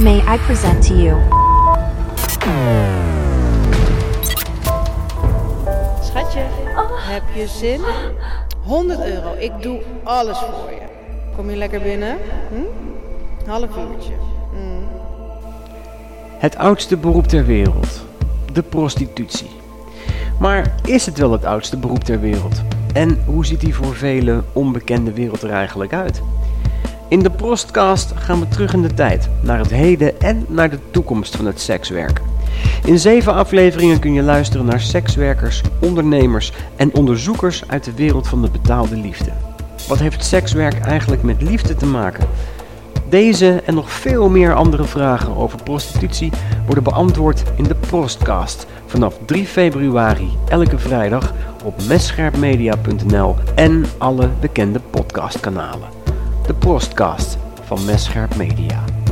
May I present to you Schatje, heb je zin? 100 euro, ik doe alles voor je. Kom je lekker binnen? Hm? Half uurtje. Hm. Het oudste beroep ter wereld. De prostitutie. Maar is het wel het oudste beroep ter wereld? En hoe ziet die voor vele onbekende wereld er eigenlijk uit? In de Prostcast gaan we terug in de tijd, naar het heden en naar de toekomst van het sekswerk. In zeven afleveringen kun je luisteren naar sekswerkers, ondernemers en onderzoekers uit de wereld van de betaalde liefde. Wat heeft sekswerk eigenlijk met liefde te maken? Deze en nog veel meer andere vragen over prostitutie worden beantwoord in de Prostcast vanaf 3 februari elke vrijdag op messcherpmedia.nl en alle bekende podcastkanalen. De Prostcast van Messcherp Media.